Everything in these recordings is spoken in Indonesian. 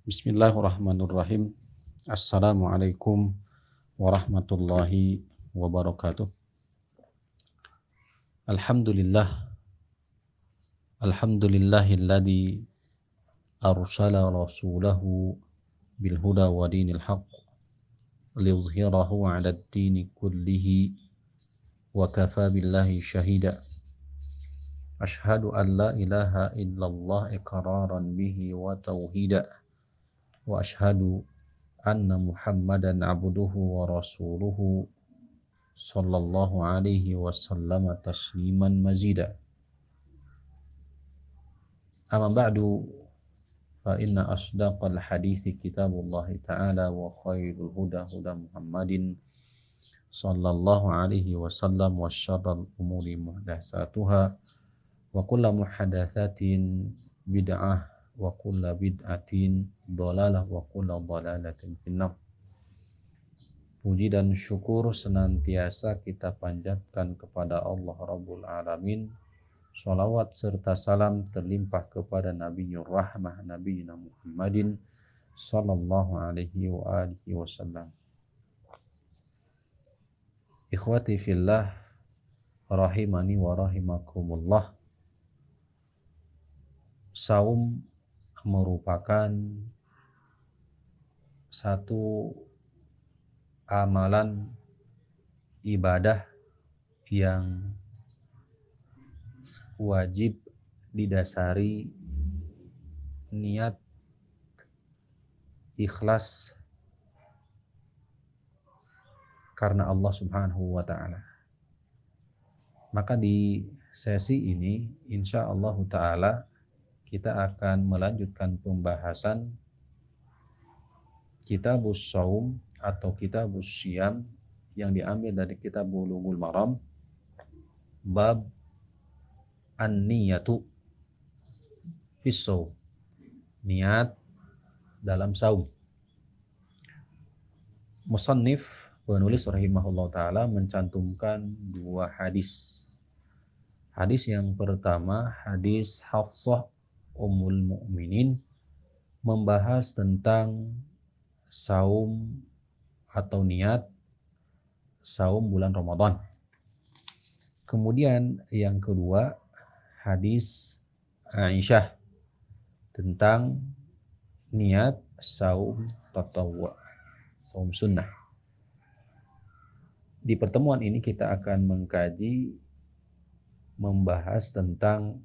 Bismillahirrahmanirrahim. Assalamualaikum warahmatullahi wabarakatuh. Alhamdulillah. Alhamdulillahilladzi arsala rasulahu bil huda wa dinil haqq liyuzhirahu 'ala ad-din kullihi wa kafa billahi shahida. Ashhadu an la ilaha illallah iqraran bihi wa tauhida. Wa ashhadu anna Muhammadan abduhu wa rasuluhu sallallahu alaihi wasallam tasliman mazida. Amma ba'du fa inna asdaqal hadithi kitabullah ta'ala wa khairul huda huda Muhammadin sallallahu alaihi wasallam wa syarrul umuri muhdatsatuha wa kullu muhdatsatin bid'ah wa kullu bid'atin dhalalah wa kullu dhalalatin finnar. Puji dan syukur senantiasa kita panjatkan kepada Allah Rabbul Alamin. Salawat serta salam terlimpah kepada Nabi Rahmah Nabi Muhammadin Sallallahu alaihi wa alihi wasallam. Ikhwati fillah Rahimani wa rahimakumullah. Saum merupakan satu amalan ibadah yang wajib didasari niat ikhlas karena Allah Subhanahu wa taala. Maka di sesi ini insya Allah taala kita akan melanjutkan pembahasan Kitabus Saum atau Kitabus Syam yang diambil dari kitab Bulughul Maram. Bab an-niyatu fisau niat dalam saum. Musannif penulis rahimahullah taala mencantumkan dua hadis. Hadis yang pertama hadis Hafsah Ummul Mukminin membahas tentang saum atau niat saum bulan Ramadan kemudian yang kedua hadis Aisyah tentang niat saum tatawwa, saum sunnah. Di pertemuan ini kita akan mengkaji membahas tentang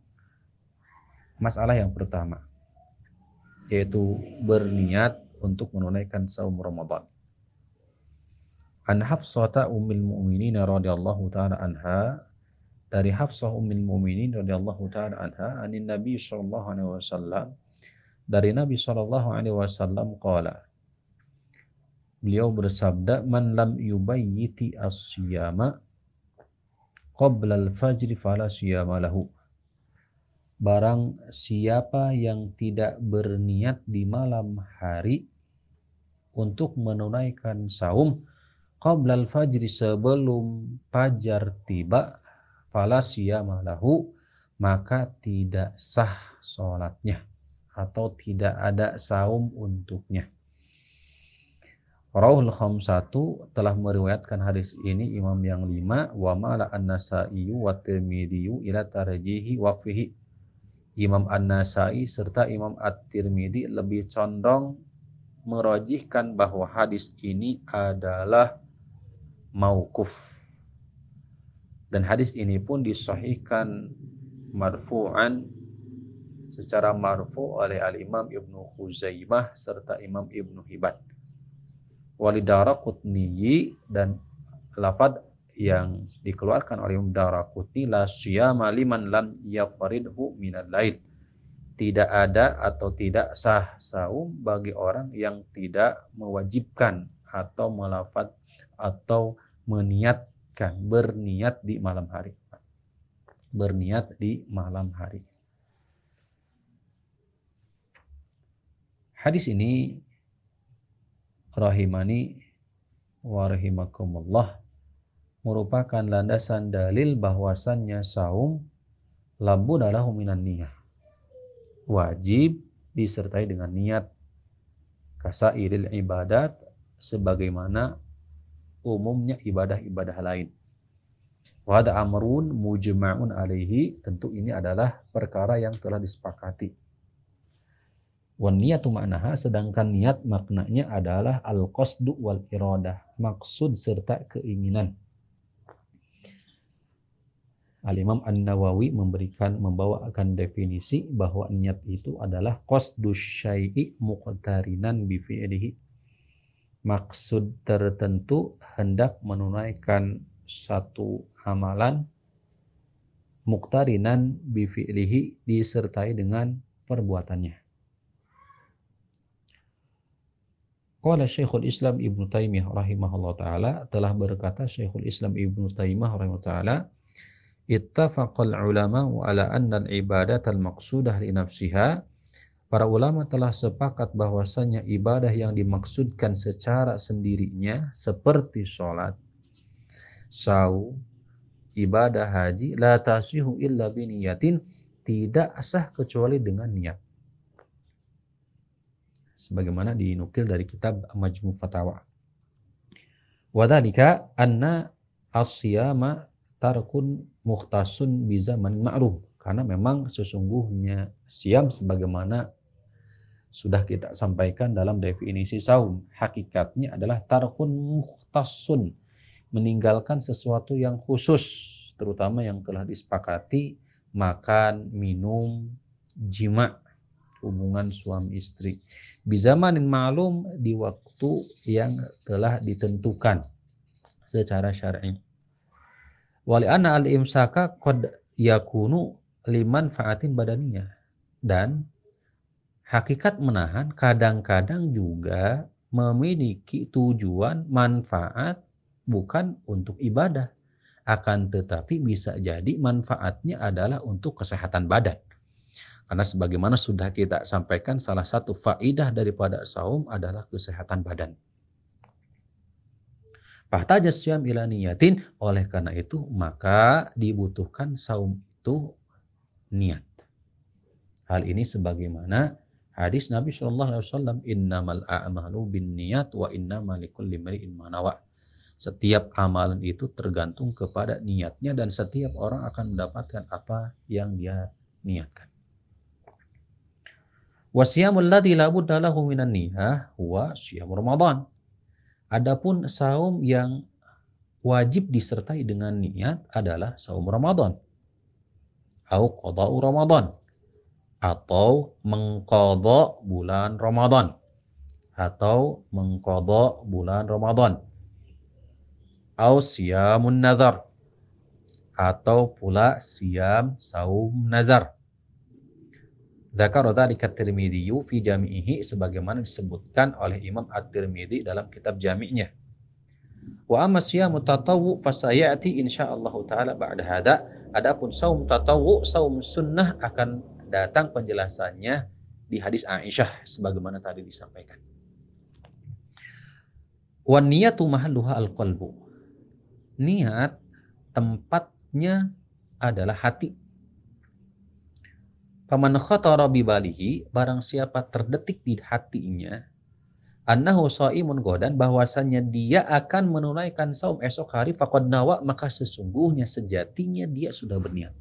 masalah yang pertama yaitu berniat untuk menunaikan saum Ramadan. An Hafsata ummil mu'minin radhiyallahu taala anha dari Hafsah Ummul Mukminin radhiyallahu taala anha anin Nabi sallallahu alaihi wasallam dari Nabi sallallahu alaihi wasallam qala Beliau bersabda man lam yubayyiti as-siyama qabla al-fajr fala siyama lahu Barang siapa yang tidak berniat di malam hari untuk menunaikan saum qabla al-fajr sebelum fajar tiba fala siyamalahu maka tidak sah sholatnya atau tidak ada saum untuknya. Rawul khamsatu telah meriwayatkan hadis ini imam yang lima wa mala an-nasaiyu wa tirmidhiyu ila tarjihi waqfihi. Imam an-nasai serta imam at-tirmidhi lebih condong merojihkan bahwa hadis ini adalah mauquf dan hadis ini pun disahihkan marfu'an secara marfu oleh al-Imam Ibnu Khuzaimah serta Imam Ibnu Hibban. Walidaraqutni dan lafad yang dikeluarkan oleh Imam Daraqutni la siyama liman lam yafridhu minal lail. Tidak ada atau tidak sah saum bagi orang yang tidak mewajibkan atau melafat atau meniat kan berniat di malam hari. Berniat di malam hari. Hadis ini rahimani wa rahimakumullah merupakan landasan dalil bahwasannya saum labu adalah minan niyah. Wajib disertai dengan niat kasairil ibadat sebagaimana umumnya ibadah-ibadah lain. Wada amrun mujma'un alaihi tentu ini adalah perkara yang telah disepakati. Wan niyatu ma'naha sedangkan niat maknanya adalah al qasdu wal iradah, maksud serta keinginan. Al-Imam An-Nawawi memberikan membawakan definisi bahwa niat itu adalah qasdu syai'i muqtarinan bi fi'lihi. Maksud tertentu hendak menunaikan satu amalan muktarinan bi fi'lihi disertai dengan perbuatannya. Qala Syekhul Islam Ibnu Taimiyah rahimahullah taala telah berkata Syekhul Islam Ibnu Taimiyah rahimahullah taala ittafaqal ulama ala anna al-ibadat al-maqsudah li nafsiha Para ulama telah sepakat bahwasanya ibadah yang dimaksudkan secara sendirinya seperti sholat, saum, ibadah haji la tasihu illa biniyatin tidak sah kecuali dengan niat. Sebagaimana dinukil dari kitab Majmu Fatawa. Wadhalika anna asyama tarkun muhtasun bizaman ma'ruf. Karena memang sesungguhnya siam sebagaimana sudah kita sampaikan dalam definisi saum. Hakikatnya adalah tarkun muhtasun. Meninggalkan sesuatu yang khusus. Terutama yang telah disepakati makan, minum, jima, hubungan suami istri. Bizamanin malum di waktu yang telah ditentukan secara syar'i. Wali anna al imsaka qad yakunu liman faatin badaniyah. Dan hakikat menahan kadang-kadang juga memiliki tujuan manfaat bukan untuk ibadah. Akan tetapi bisa jadi manfaatnya adalah untuk kesehatan badan. Karena sebagaimana sudah kita sampaikan salah satu faidah daripada saum adalah kesehatan badan. Fahtaja syam ila niyatin. Oleh karena itu maka dibutuhkan saum itu niat. Hal ini sebagaimana hadis Nabi Shallallahu Alaihi Wasallam innamal a'malu bin niat wa innamal likulli imri'in manawa. Setiap amalan itu tergantung kepada niatnya dan setiap orang akan mendapatkan apa yang dia niatkan. Wasiyamul ladzi la budda lahu minan niyah huwa siyam Ramadan. Adapun saum yang wajib disertai dengan niat adalah saum Ramadan. Au qada'u Ramadan. Atau mengkodok bulan Ramadan. Atau mengkodok bulan Ramadan. Au siyamun nazar. Atau pula siam saum nazar Zakar dzalika Tirmidzi fi jami'ihi sebagaimana disebutkan oleh Imam At-Tirmidzi dalam kitab jami'nya. Wa amma siyamu tatawwu fasayati insyaallah taala ba'da hada. Adapun saum tatawwu, saum sunnah akan datang penjelasannya di hadis Aisyah sebagaimana tadi disampaikan. Wa niyatu mahalluha al-qalbu. Niat tempatnya adalah hati Paman khatara bibalihi, barang siapa terdetik di hatinya, annahu shaimun godan bahwasanya dia akan menunaikan saum esok hari faqad nawa maka sesungguhnya sejatinya dia sudah berniat.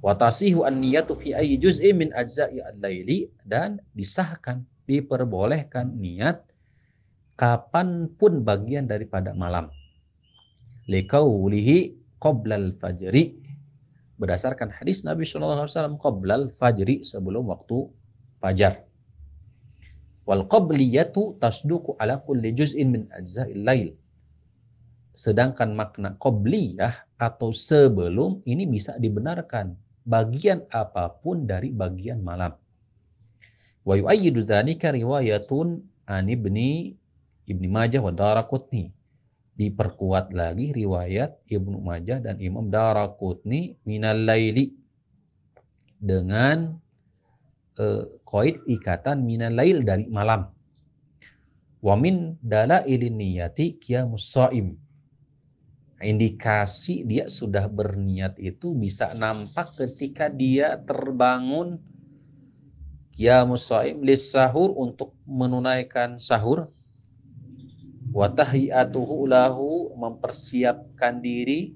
Wa tasihu an-niyatu fi ayyi juz'in min ajza'i al-laili dan disahkan diperbolehkan niat kapan pun bagian daripada malam. Likaulihi qabla al-fajri berdasarkan hadis Nabi Shallallahu Alaihi Wasallam qoblal fajri sebelum waktu fajar. Wal qabliyatu tasduku ala kulli juz'in min ajza'il lail. Sedangkan makna qobliyah atau sebelum ini bisa dibenarkan bagian apa pun dari bagian malam. Wa yu'ayyidu dzalika riwayatun an ibni Ibni Majah wa Daraqutni diperkuat lagi riwayat Ibnu Majah dan Imam Daraqutni minal laili dengan uh, koid ikatan minal lail dari malam. Wa min dalailin niyati shaim. Indikasi dia sudah berniat itu bisa nampak ketika dia terbangun qiyamus shaim lis sahur untuk menunaikan sahur wa tahiyatuhu lahu mempersiapkan diri.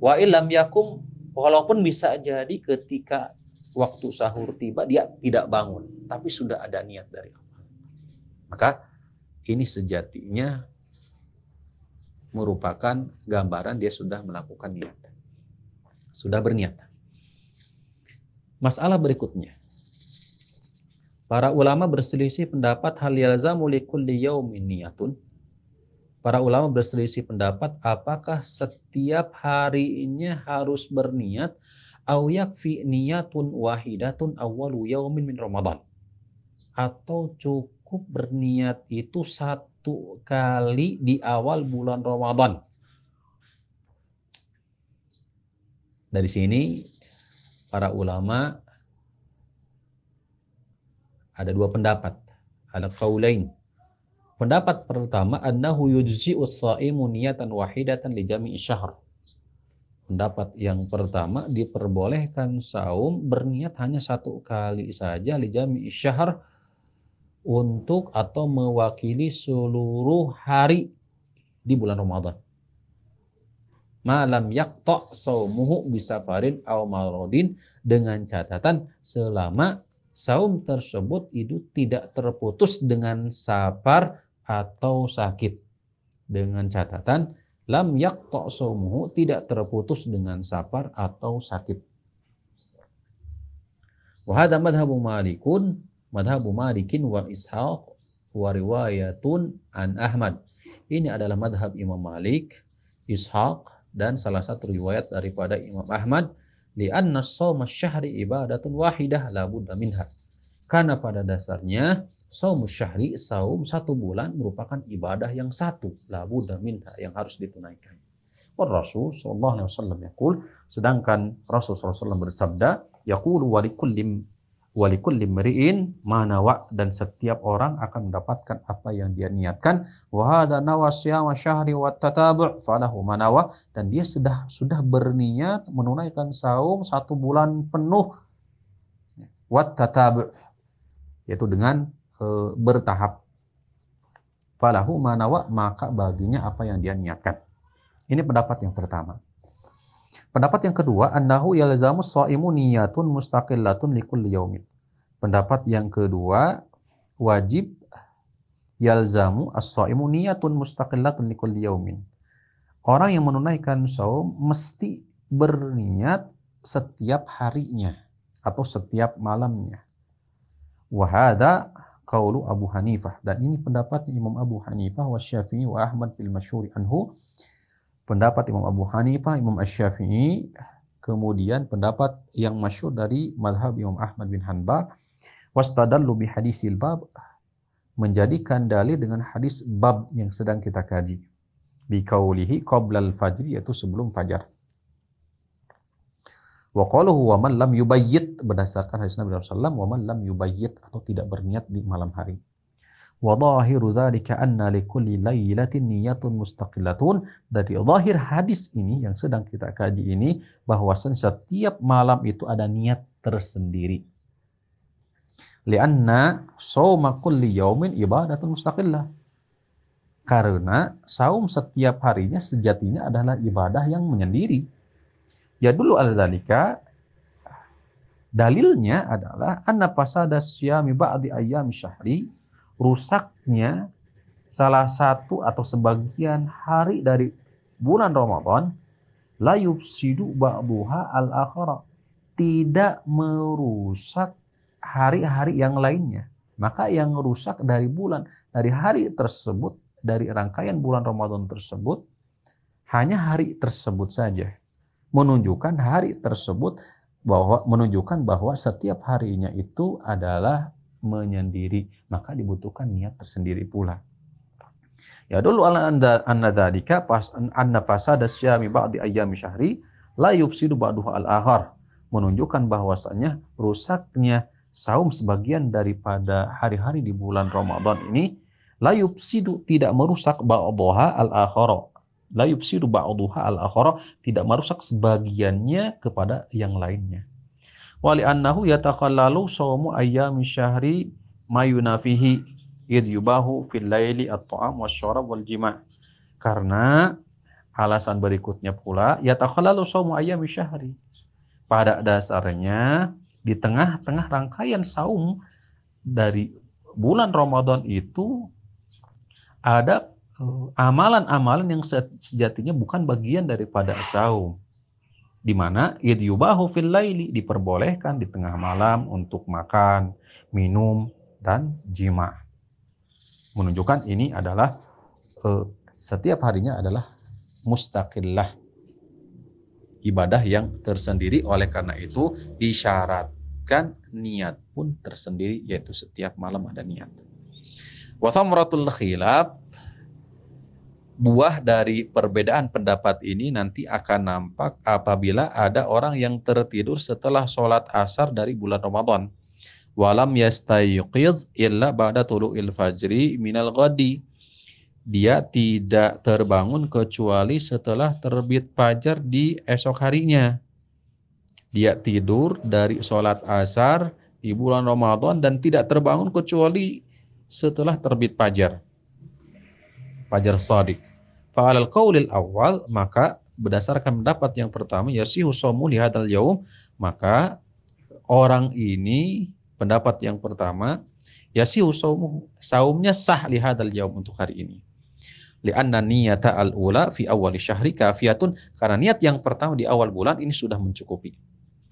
Wa ilam yakum walaupun bisa jadi ketika waktu sahur tiba dia tidak bangun. Tapi sudah ada niat dari Allah. Maka ini sejatinya merupakan gambaran dia sudah melakukan niat. Sudah berniat. Masalah berikutnya. Para ulama berselisih pendapat hal yalzamu likulli yaumin niyatun. Para ulama berselisih pendapat apakah setiap harinya harus berniat au yakfi niyatun wahidatun awwalu yaumin min Ramadan. Atau cukup berniat itu satu kali di awal bulan Ramadan. Dari sini para ulama ada dua pendapat. Ada qaulain. Pendapat pertama annahu yujzi'u shaimu niyatan wahidatan li jami'i syahr. Pendapat yang pertama diperbolehkan saum berniat hanya satu kali saja li jami'i syahr untuk atau mewakili seluruh hari di bulan Ramadan. Malam yakta saumuhu bisafarin aw marodin dengan catatan selama saum tersebut itu tidak terputus dengan sapar atau sakit. Dengan catatan lam yaqta saumuhu tidak terputus dengan sapar atau sakit. Wa hadha madhabu Malikun, madhabu Malikin wa Ishaq wa riwayatun an Ahmad. Ini adalah madhab Imam Malik, Ishaq dan salah satu riwayat daripada Imam Ahmad li'anna sawma syahri ibadatun wahidah la budda minha. Karena pada dasarnya saum syahri, saum satu bulan merupakan ibadah yang satu, la budda minha yang harus ditunaikan. Wa Rasul sallallahu alaihi wasallam yaqul, sedangkan Rasul sallallahu bersabda, yaqulu wa likulli walikulli mri'in manawa dan setiap orang akan mendapatkan apa yang dia niatkan. Wa siyama syahri wa tatabu' falahu manawa dan dia sudah sudah berniat menunaikan saum satu bulan penuh. Wa yaitu dengan e, bertahap falahu manawa maka baginya apa yang dia niatkan ini pendapat yang pertama Pendapat yang kedua, annahu yalzamu shaimu niyatun mustaqillatun likulli yaumin. Pendapat yang kedua, wajib yalzamu as-shaimu niyatun mustaqillatun likulli yaumin. Orang yang menunaikan saum mesti berniat setiap harinya atau setiap malamnya. Wahada kaulu Abu Hanifah. Dan ini pendapat Imam Abu Hanifah wa Syafi'i wa Ahmad fil masyhuri anhu. Pendapat Imam Abu Hanifah, Imam Ash-Syafi'i, kemudian pendapat yang masyur dari madhab Imam Ahmad bin Hanbal, wastadallu bi hadisil bab, menjadikan dalil dengan hadis bab yang sedang kita kaji. Bi kaulihi qoblal fajri, yaitu sebelum fajar. Wa qaluhu wa man lam yubayyit, berdasarkan hadis Nabi SAW, wa man lam yubayyit, atau tidak berniat di malam hari. Wa dhahiru dzalika anna likulli lailatin niyatun mustaqillatun. Dari zahir hadis ini yang sedang kita kaji ini bahwasan setiap malam itu ada niat tersendiri. Lianna shauma kulli yaumin ibadatun mustaqillah. Karena saum setiap harinya sejatinya adalah ibadah yang menyendiri. Ya dulu ala dalika. Dalilnya adalah anna fasada syami ba'di ayyam syahri. Rusaknya salah satu atau sebagian hari dari bulan Ramadan la yufsidu ba'duha al akhara tidak merusak hari-hari yang lainnya. Maka yang rusak dari bulan dari hari tersebut dari rangkaian bulan Ramadan tersebut hanya hari tersebut saja menunjukkan hari tersebut bahwa menunjukkan bahwa setiap harinya itu adalah menyendiri, maka dibutuhkan niat tersendiri pula. Ya dulu ala anda anna dzalika pas anna fasada syami ba'di ayyami syahri la yufsidu ba'duha al-akhar menunjukkan bahwasanya rusaknya saum sebagian daripada hari-hari di bulan Ramadan ini la yufsidu tidak merusak ba'daha al-akhara la yufsidu ba'daha al-akhara tidak merusak sebagiannya kepada yang lainnya. Wali annahu yatakhallalu sawmu ayyami syahri mayunafihi id yubahu fil laili at-ta'am wasyarab wal jima' karena alasan berikutnya pula yatakhallalu sawmu ayyami syahri. Pada dasarnya di tengah-tengah rangkaian saum dari bulan Ramadan itu ada amalan-amalan yang sejatinya bukan bagian daripada saum di mana yubahu fil laili diperbolehkan di tengah malam untuk makan, minum dan jima. Menunjukkan ini adalah uh, setiap harinya adalah mustaqillah ibadah yang tersendiri oleh karena itu disyaratkan niat pun tersendiri yaitu setiap malam ada niat. Wa khilaf buah dari perbedaan pendapat ini nanti akan nampak apabila ada orang yang tertidur setelah sholat asar dari bulan Ramadan. Walam yastayqidh illa ba'da tulu'il fajri minal ghadi. Dia tidak terbangun kecuali setelah terbit fajar di esok harinya. Dia tidur dari sholat asar di bulan Ramadan dan tidak terbangun kecuali setelah terbit fajar. Fajar Sadiq. Fa'alal qaulil awal maka berdasarkan pendapat yang pertama yasihu shamu li hadzal yaum maka orang ini pendapat yang pertama yasihu shamu saumnya sah li hadzal yaum untuk hari ini. Lianna niyata al-ula fi awal syahri kafiyatun karena niat yang pertama di awal bulan ini sudah mencukupi.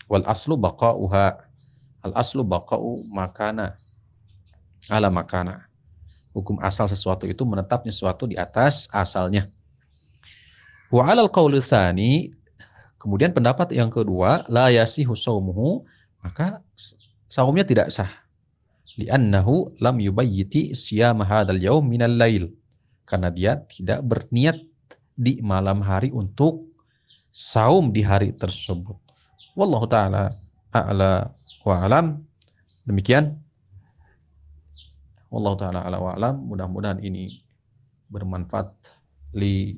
Wal aslu baqa'uha al aslu baqa'u makana ala makana hukum asal sesuatu itu menetapnya sesuatu di atas asalnya. Wa 'alal qawli kemudian pendapat yang kedua la yasihu shaumuhu maka saumnya tidak sah. Li'annahu lam yubayyiti siyam hadzal yaum minal lail. Karena dia tidak berniat di malam hari untuk saum di hari tersebut. Wallahu taala a'la wa alam. Demikian Wallahu taala ala wa. Mudah-mudahan ini bermanfaat li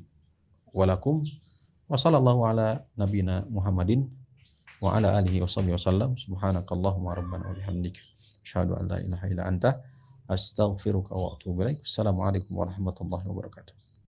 walakum. Wa sallallahu ala nabina Muhammadin wa ala alihi wa sahbihi wasallam. Subhanakallahumma rabbana wa bihamdik. Asyhadu an la ilaha illa anta astaghfiruka wa atubu ilaik. Assalamualaikum warahmatullahi wabarakatuh.